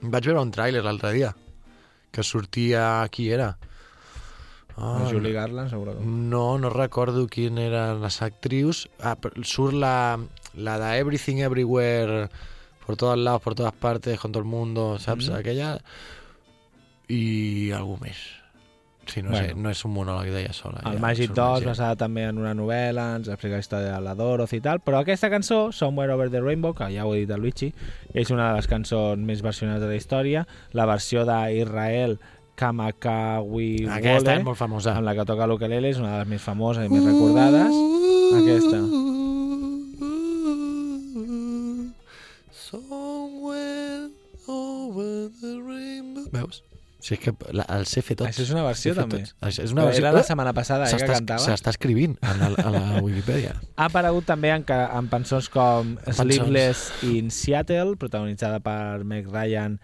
Vaig veure un tràiler l'altre dia, que sortia... Qui era? Ah, Julie Garland, segur que... No, no recordo quin eren les actrius. Ah, surt la, la de Everything Everywhere por todos lados, por todas partes, con todo el mundo, saps? Mhm. Aquella... I algú més. Sí, no, sé, Bueno. no és un monòleg d'ella sola. El ja, Magic surt 2, més gent. basada també en una novel·la, ens explica la història de la Dorothy i tal, però aquesta cançó, Somewhere Over the Rainbow, que ja ho he dit el Luigi, és una de les cançons més versionades de la història, la versió d'Israel Kamakawi Aquesta és molt famosa. amb la que toca l'ukelele, és una de les més famoses i més recordades. Aquesta. Veus? Si és que la, el sé fer tots. Això és una versió, també. Això és una versió. Era la setmana passada, eh, que cantava. S'està escrivint a la, a la Wikipedia. (laughs) Ha aparegut també en, en cançons com. Sleepless in Seattle, protagonitzada per Meg Ryan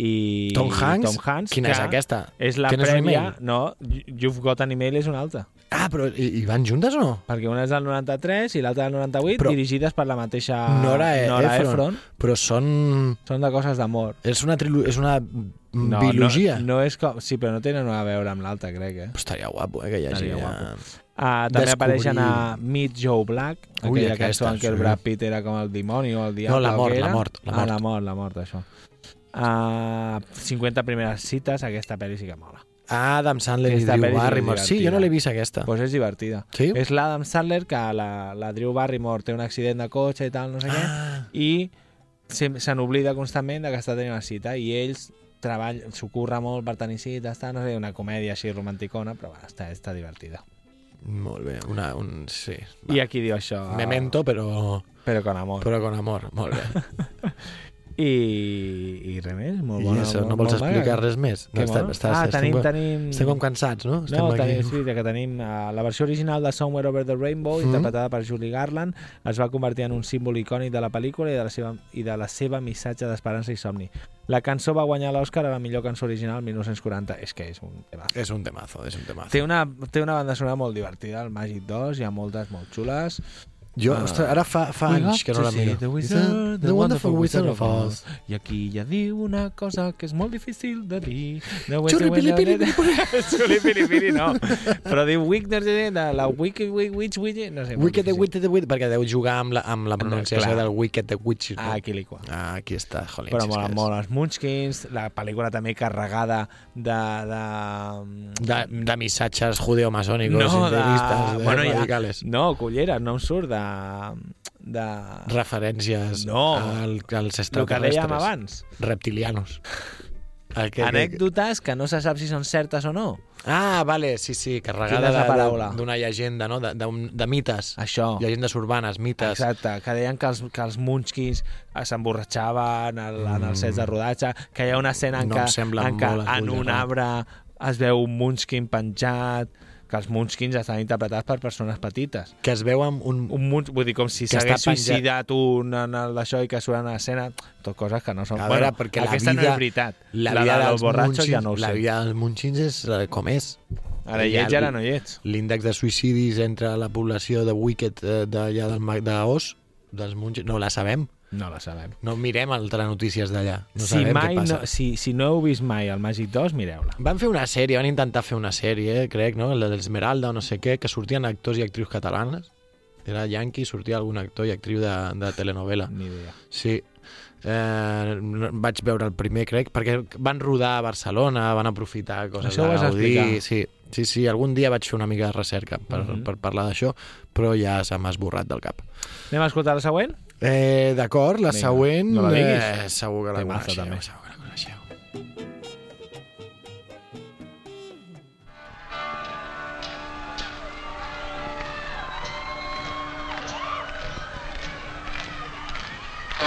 i Tom Hanks? Tom Hanks Quina és que aquesta? És la un prèvia... email? No, You've Got an Email és una altra. Ah, però i, i van juntes o no? Perquè una és del 93 i l'altra del 98, Però- dirigides per la mateixa Nora, e Nora Ephron. Ephron. Però són... Són de coses d'amor. És una, trilu... és una No, biologia. No, no és com... Sí, però no tenen a veure amb l'altra, crec, eh? Però estaria guapo, eh, que hi hagi... Estaria ja- guapo. Uh, també Descobrir- apareixen a Meet Joe Black, Ui, aquella aquesta, cançó en què el. Brad Pitt era com el dimoni o el diable. No, la o mort, la mort, la Ah, mort. la mort, la mort, això. Uh, 50 primeres cites, aquesta pel·li sí que mola. Adam Sandler i Drew Barrymore. Sí, jo no l'he vist aquesta. Pues és divertida. Sí? És l'Adam Sandler que la, la Drew Barrymore té un accident de cotxe i tal, no sé què, Ah, i se, se n'oblida constantment de que està tenint una cita i ells treball, s'ho curra molt per tenir cites, tal, no sé, una comèdia així romanticona, però bueno, està, està divertida. molt bé. Una, un, sí. I aquí diu això. Memento, però, Però con amor. però con amor. Molt bé. (laughs) I, i res més, molt I bona. això, no molt- vols molt explicar maca. res més? Què estem, vols? estàs, ah, estem, tenim, com- tenim... estem com cansats, no? Estem No, aquí. tenim, sí, que tenim uh, la versió original de Somewhere Over the Rainbow, Mhm. interpretada per Julie Garland, es va convertir en un símbol icònic de la pel·lícula i de la seva, i de la seva missatge d'esperança i somni. La cançó va guanyar l'Oscar a la millor cançó original el 1940. És que és un tema. És un temazo, és un temazo. Té una, té una banda sonora molt divertida, el Magic 2, hi ha moltes molt xules. Jo, Ah. ostres, ara fa, fa anys que no la miro. The, wizard, that the Wonderful Wizard of Oz. I aquí ja diu una cosa que és molt difícil de dir. Xurripilipili, (laughs) no. Però diu Wickner de la Wiki Witch Witch, no sé. Wicked the. Wicked the Wicked, perquè deu jugar amb la, amb la pronunciació del Wicked the Witch. Ah, aquí li. Ah, aquí està, jolín. Però mola molt els Munchkins, la pel·lícula també carregada de... de... De, de missatges judeomasònicos, no, de... de, Bueno, ja, no, cullera, no em surt de... de... Referències No. al, als El que extraterrestres. dèiem abans. Reptilianos. Que- Anècdotes que no se sap si són certes o no. Ah, vale, sí, sí, carregada de- de- d'una llegenda, no? De, de, de mites. Això. Llegendes urbanes, mites. Exacte, que deien que els, que els Munchkins eh, s'emborratxaven en, en els sets de rodatge, que hi ha una escena en No què, en, molt en un arbre es veu un Munchkin penjat, que els Munchkins estan interpretats per persones petites. Que es veu amb un... Un munch, vull dir, com si s'hagués suïcidat un en el d'això i que surt en l'escena, tot coses que no són... A veure, perquè la aquesta no vida- és veritat. La, la vida dels dels borratxos ja no ho la sé. vida dels Munchins és com és. Ara Hi ets ara no hi ets. L'índex de suïcidis entre la població de Wicked eh, d'allà d'Os, dels Munchins, no la sabem. No la sabem. No mirem el telenotícies d'allà. No si, sabem mai què passa. no, si, si no heu vist mai el Màgic 2, mireu-la. Van fer una sèrie, van intentar fer una sèrie, crec, no? La d'Esmeralda o no sé què, que sortien actors i actrius catalanes. Era Yankee, sortia algun actor i actriu de, de telenovela. Ni idea. Sí. Eh, vaig veure el primer, crec, perquè van rodar a Barcelona, van aprofitar coses Això ho de vas Gaudí. Sí, sí, sí, algun dia vaig fer una mica de recerca per, Mhm. per parlar d'això, però ja se m'ha esborrat del cap. Anem a escoltar la següent? Eh, D'acord, la Vinga, següent... no la diguis. Eh, segur que la coneixeu, també. segur que la coneixeu.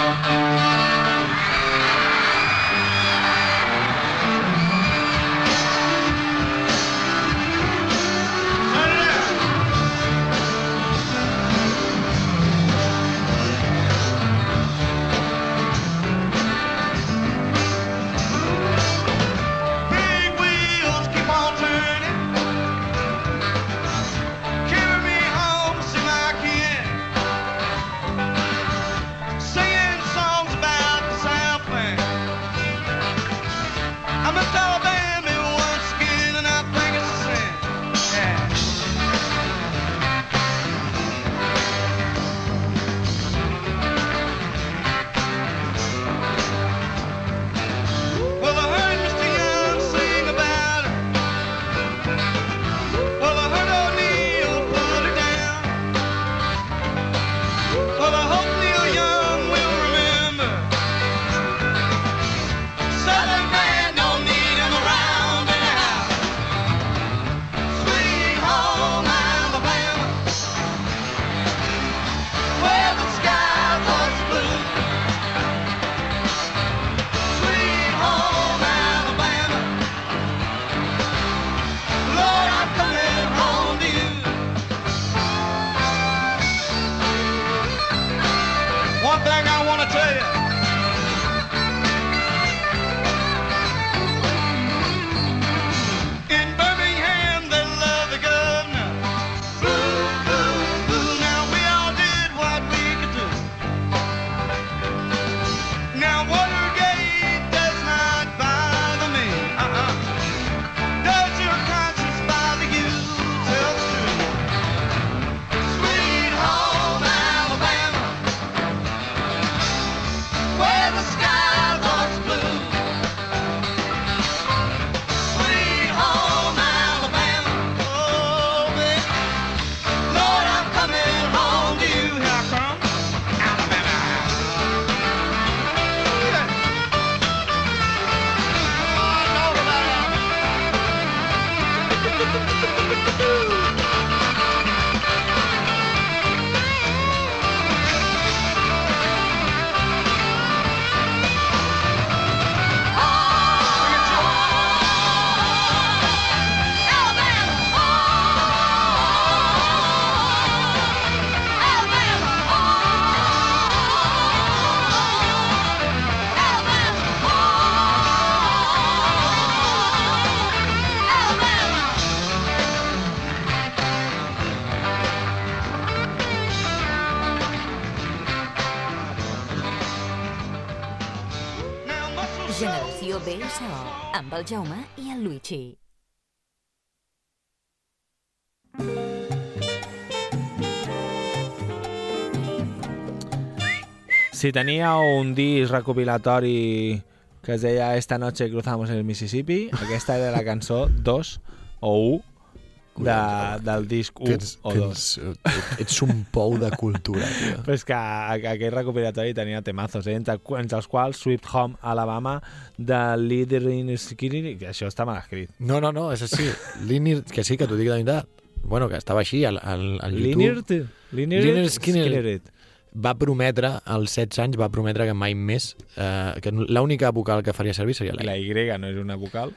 Big amb el Jaume i el Luigi. Si tenia un disc recopilatori que es deia Esta noche cruzamos el Mississippi, aquesta era la cançó 2 o 1 de, del disc 1 Tens, o 2. tens, ets, ets un pou de cultura, tio. (laughs) Però és que aquell recopilatori tenia temazos, eh? entre, entre els quals Sweet Home Alabama de Leader in Skinny, que això està mal escrit. No, no, no, és així. Linear, que sí, que t'ho dic de veritat. Bueno, que estava així al, al, al YouTube. Linear, Linear Skinner. Skinner. Va prometre, als 16 anys, va prometre que mai més, eh, que l'única vocal que faria servir seria la La I. Y no és una vocal.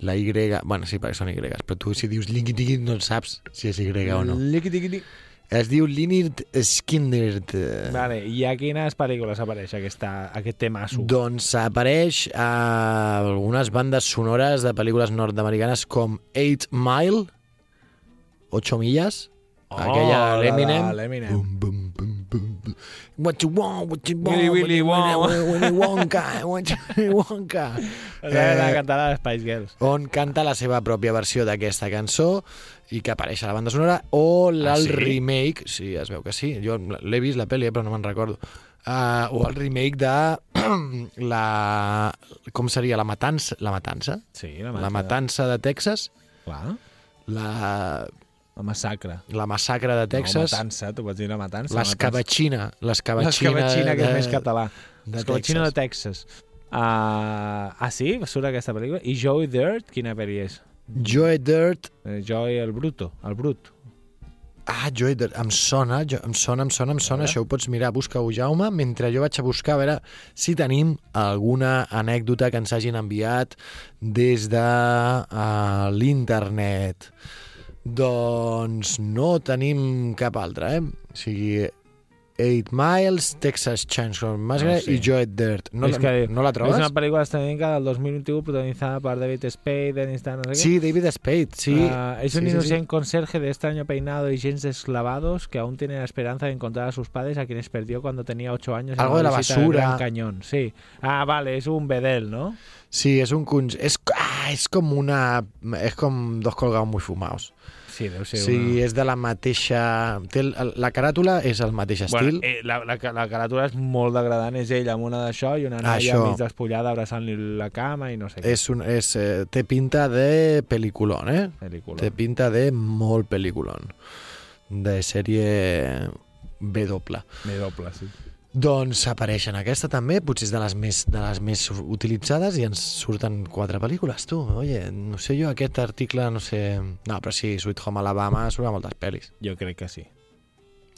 La Y, bueno, sí, perquè són Y, però tu si dius liqui tiqui no saps si és Y o no. Liqui, tiqui, tiqui. Es diu Linear Skinner. eh, Vale, i a quines pel·lícules apareix aquesta, aquest temasso? Doncs apareix a algunes bandes sonores de pel·lícules nord-americanes com 8 Mile, 8 milles, Oh, aquella l'Eminem. l'Eminem. Bum, bum, bum, bum, bum. What you want, what you want, Willy, Willy Wonka. Willy, Wonka, what you Willy Wonka. (laughs) Eh, la Eh, cantada de Spice Girls. on canta la seva pròpia versió d'aquesta cançó i que apareix a la banda sonora, o el Ah, sí? remake, sí, es veu que sí, jo l'he vist la pel·li, eh, però no me'n recordo, uh, o el remake de (clears throat) la... com seria? La Matança? La Matança? Sí, la, La Matança de Texas? Clar, La, la massacre. la Massacre de No, Texas? matança, tu pots dir la matança. L'escabatxina. L'escabatxina L'escabatxina, que és de- més català. de L'escabatxina de Texas. Uh, ah, sí? Surt aquesta pel·lícula? I Joey Dirt, quina pel·li és? Joe Dirt. Eh, Joey el Bruto, el Brut. Ah, Joe Dirt. Em sona, jo, em sona, em sona, em sona. Això ho pots mirar. Busca-ho, Jaume, mentre jo vaig a buscar a veure si tenim alguna anècdota que ens hagin enviat des de uh, l'internet. Doncs no tenim cap altra, eh? O sigui, 8 Miles, Texas Chainsaw Massacre Ah, sí. i Joe Dirt. No, És que no la trobes? És una pel·lícula estadounidense del 2021 protagonizada per David Spade, Dennis Tan, no sé. Sí, David Spade, sí. Ah, es un Sí, sí, sí. inocente conserje de extraño peinado y jeans desclavados que aún tiene la esperanza de encontrar a sus padres a quienes perdió cuando tenía ocho años. en Algo una de la basura. Gran Cañón, sí. Ah, vale, es un bedel, ¿no? Sí, és un. És, ah, és com una... És com dos colgados muy fumados. Sí, deu ser Sí, una... és de la mateixa... Té el, la caràtula és el mateix Bueno, estil. eh, la, la, la caràtula és molt degradant, és ell amb una d'això i una noia Això. mig despullada abraçant-li la cama i no sé què. és un, és, eh, té pinta de pel·lículon, eh? pel·lícula. Té pinta de molt pel·lículon. De sèrie B doble. Me doble, sí. Doncs apareix en aquesta també, potser és de les més, de les més utilitzades i ens surten quatre pel·lícules, tu. Oye, no sé jo, aquest article, no sé... No, però sí, Sweet Home Alabama surt a moltes pel·lis. Jo crec que sí.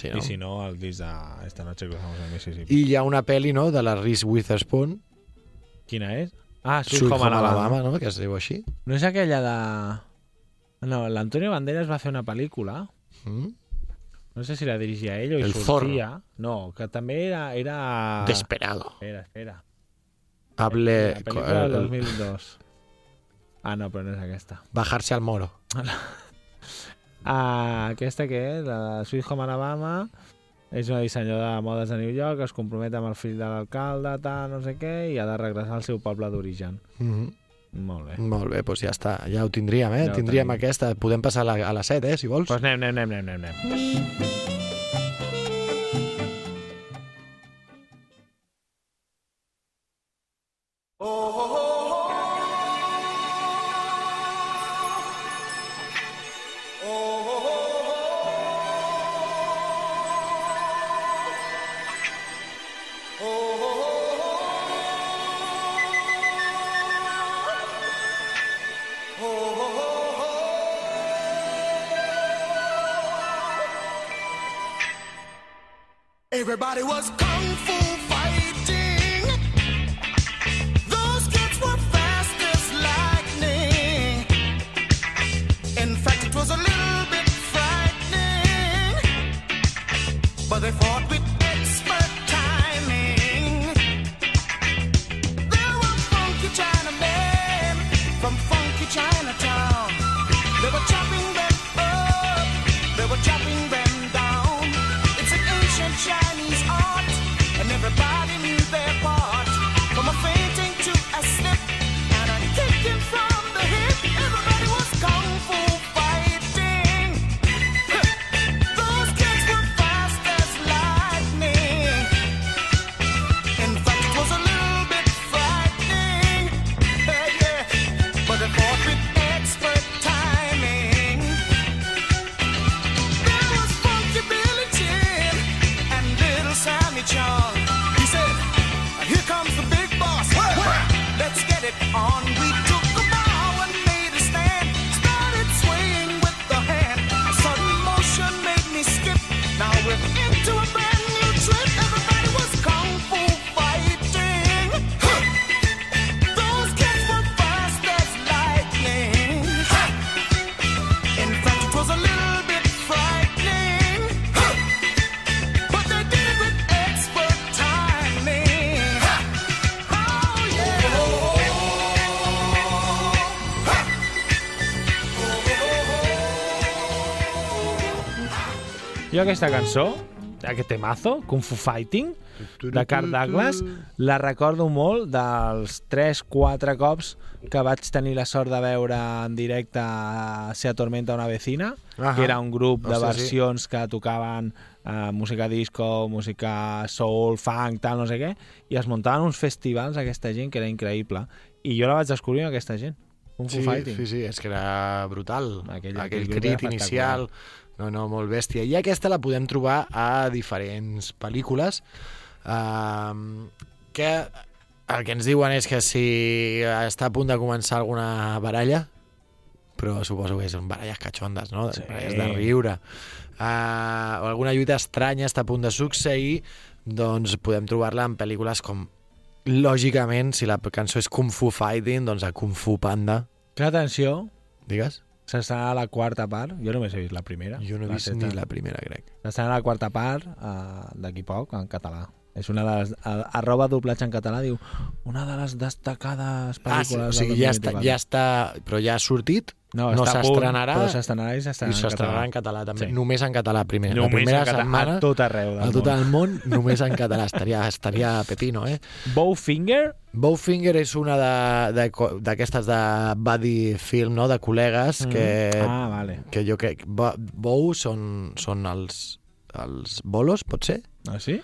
Sí, I no? si no, el disc de Esta noche cruzamos el Mississippi. I hi ha una pel·li, no?, de la Reese Witherspoon, Quina és? Ah, Sweet, Sweet Home Home Alabama. Alabama, no?, que es diu així. No és aquella de... No, l'Antonio Banderas va fer una pel·lícula Mm? No sé si la dirigia ell o El sortia. No, que també era... era... Desperado. Espera, espera. Hable... La pel·lícula del el- 2002. Ah, no, però no és aquesta. Bajarse al moro. (laughs) Ah, aquesta que és? La de Sweet Home Alabama. És una dissenyadora de modes de New York, es compromet amb el fill de l'alcalde, tal, no sé què, i ha de regressar al seu poble d'origen. Mm -hmm. Molt bé. Molt bé, doncs ja està. Ja ho tindríem, eh? Ja ho tindríem tenim. aquesta. Podem passar a la, a la 7, eh, si vols. Doncs anem, anem, anem, anem, anem. Everybody was kung aquesta cançó, aquest temazo, Kung Fu Fighting, de Carl Douglas, la recordo molt dels 3-4 cops que vaig tenir la sort de veure en directe Se Atormenta una vecina, Ahà. que era un grup de versions que tocaven eh, música disco, música soul, funk, tal, no sé què, i es muntaven uns festivals aquesta gent que era increïble. I jo la vaig descobrir amb aquesta gent. Kung Fu Sí, Fighting. sí, sí, és que era brutal. Aquell- Aquell, aquell crit inicial, no, no, molt bèstia. I aquesta la podem trobar a diferents pel·lícules um, que el que ens diuen és que si està a punt de començar alguna baralla, però suposo que són baralles catxondes, no? Sí. Baralles de riure. Uh, o alguna lluita estranya està a punt de succeir, doncs podem trobar-la en pel·lícules com lògicament, si la cançó és Kung Fu Fighting, doncs a Kung Fu Panda. Que atenció, Digues? S'està a la quarta part. Jo només he vist la primera. Jo no he vist ni la primera, crec. S'està a la quarta part uh, d'aquí poc, en català. És una de les... A, arroba doblatge en català diu una de les destacades Ah, sí, pel·lícules o sigui, ja està, 2024. ja està, però ja ha sortit, no, no s'estrenarà, però s'estrenarà i s'estrenarà s'estrenarà en català també. Sí. Només en català, primer. la Només primera en català, setmana, a tot arreu del a tot món. el món, només en català. Estaria, estaria pepino, eh? Bowfinger, Bowfinger és una de- de d'aquestes de, buddy film, no?, de col·legues que, ah, vale. que jo crec... Bo- Bow són, són els, els bolos, pot ser? Ah, sí?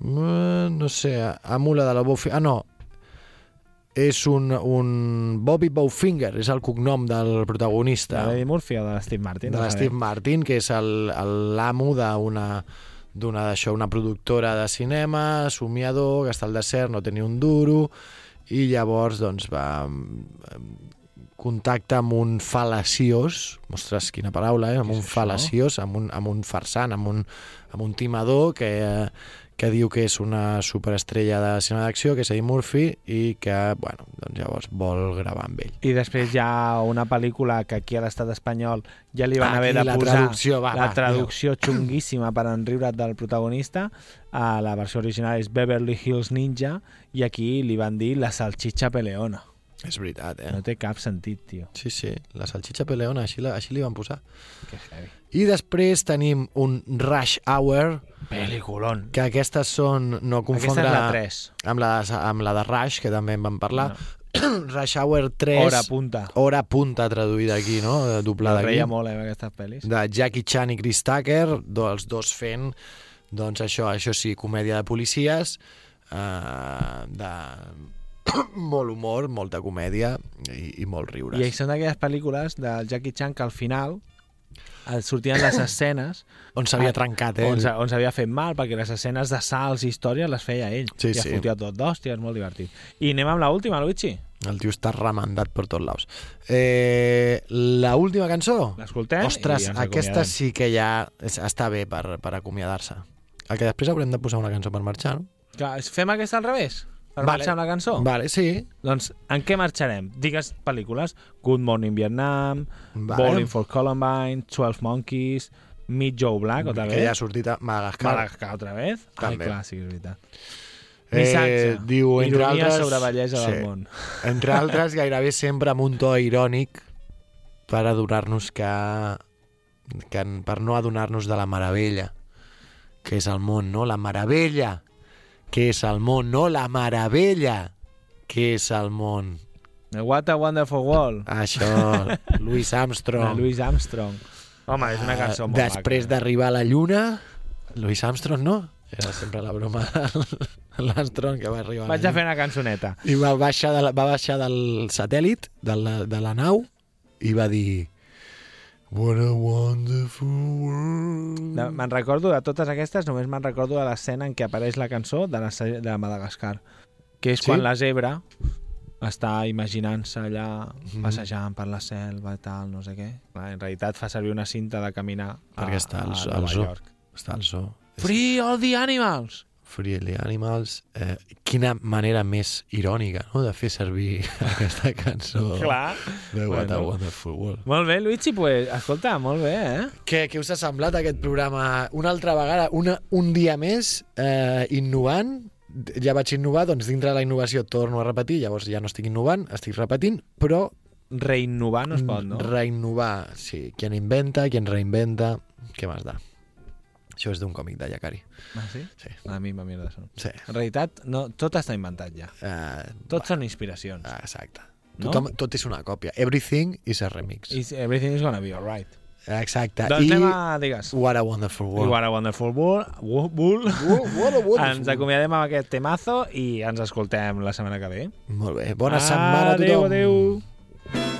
Eh, no sé, Amula de la Bowfinger... Ah, no. És un, un Bobby Bowfinger, és el cognom del De protagonista. l'Eddie Murphy o de l'Steve Martin? de no sabem. Martin, que és l'amo d'una d'una d'això, una productora de cinema, somiador, que està al desert, no té ni un duro, i llavors doncs va contacta amb un fal·laciós, ostres, quina paraula, eh? amb un fal·laciós, amb un, amb un farsant, amb un, amb un timador que, eh, que diu que és una superestrella de cinema d'acció, que és Eddie Murphy, i que, bueno, doncs llavors vol gravar amb ell. I després hi ha una pel·lícula que aquí a l'estat espanyol ja li van Ah, haver de la posar traducció, va, la va, traducció xunguíssima per enriure't del protagonista. Uh, la versió original és Beverly Hills Ninja i aquí li van dir la salchicha peleona. És veritat, eh? No té cap sentit, tio. Sí, sí, la salchicha peleona, així, la, així li van posar. Que heavy. I després tenim un Rush Hour, Peliculón. que aquestes són, no Aquesta confondre és la 3. amb, la, amb la de Rush, que també en vam parlar. (clears throat) Rush Hour 3, Hora punta. hora punta traduïda aquí, no? Eh, Doblada aquí. molt, eh, aquestes pel·lis. De Jackie Chan i Chris Tucker, do- els dos fent, doncs això, això sí, comèdia de policies, eh, de (clears throat) molt humor, molta comèdia i, i molt riures. I són d'aquelles pel·lícules del Jackie Chan que al final sortien les (coughs) escenes On s'havia trencat, eh? on, on s'havia fet mal, perquè les escenes de salts i històries les feia ell. Sí, I es sí. fotia tot d'hòstia, és molt divertit. I anem amb l'última, Luigi. El tio està remendat per tots laus. Eh, la última cançó? L'escoltem Ostres, aquesta sí que ja està bé per, per acomiadar-se. El que després haurem de posar una cançó per marxar, no? Clar, fem aquesta al revés? Per Vale. marxar amb la cançó? Vale, sí. Doncs en què marxarem? Digues pel·lícules. Good Morning Vietnam, Vale. Bowling for Columbine, 12 Monkeys, Meet Joe Black, otra que vez. ja ha sortit a Madagascar. Madagascar, otra vez. També. Ai, clar, sí, és veritat. Eh, Missatge. diu, entre Ironia altres... sobre bellesa del món. (laughs) Entre altres, gairebé sempre amb un to irònic per adonar-nos que, que... per no adonar-nos de la meravella que és el món, no? La meravella que és el món, no la meravella que és el món. What a Wonderful World. Això, (laughs) Louis Armstrong. Louis Armstrong. Home, és una cançó molt Després d'arribar a la Lluna, Louis Armstrong, no? Era sempre la broma de l'Armstrong que va arribar a Vaig a Lluna. fer una cançoneta. I va baixar, de la, va baixar del satèl·lit, de la, de la nau, i va dir... What a wonderful world. Me'n recordo de totes aquestes, només me'n recordo de l'escena en què apareix la cançó de la, de Madagascar, que és Sí? quan la zebra està imaginant-se allà Mhm. passejant per la selva i tal, no sé què. En realitat fa servir una cinta de caminar a, Perquè està al, a al Nova zoo. York. Està al zoo. Free all the animals! Free the Animals. Eh, quina manera més irònica no? de fer servir (laughs) aquesta cançó Clar. de What a Bueno. Wonderful World. Molt bé, Luigi, pues, escolta, molt bé, eh? Què, què us ha semblat aquest programa una altra vegada, una, un dia més, eh, innovant? Ja vaig innovar, doncs dintre de la innovació torno a repetir, llavors ja no estic innovant, estic repetint, però Reinnovar no es pot, no? reinnovar, sí, qui en inventa, qui en reinventa, què més da? Això és d'un còmic de Yakari. Ah, sí? Sí. A mi me mierda són. Sí. En realitat, no, tot està inventat ja. Uh, Tot són inspiracions. Ah, exacte. No? Tothom, tot és una còpia. Everything is a remix. Is everything is gonna be alright. Exacte. Doncs I anem a, digues, What a Wonderful I World. What a Wonderful Bull, Wo- Bull. What a (laughs) wonderful ens acomiadem amb aquest temazo i ens escoltem la setmana que ve. Molt bé. Bona setmana a Adéu, tothom. adéu. I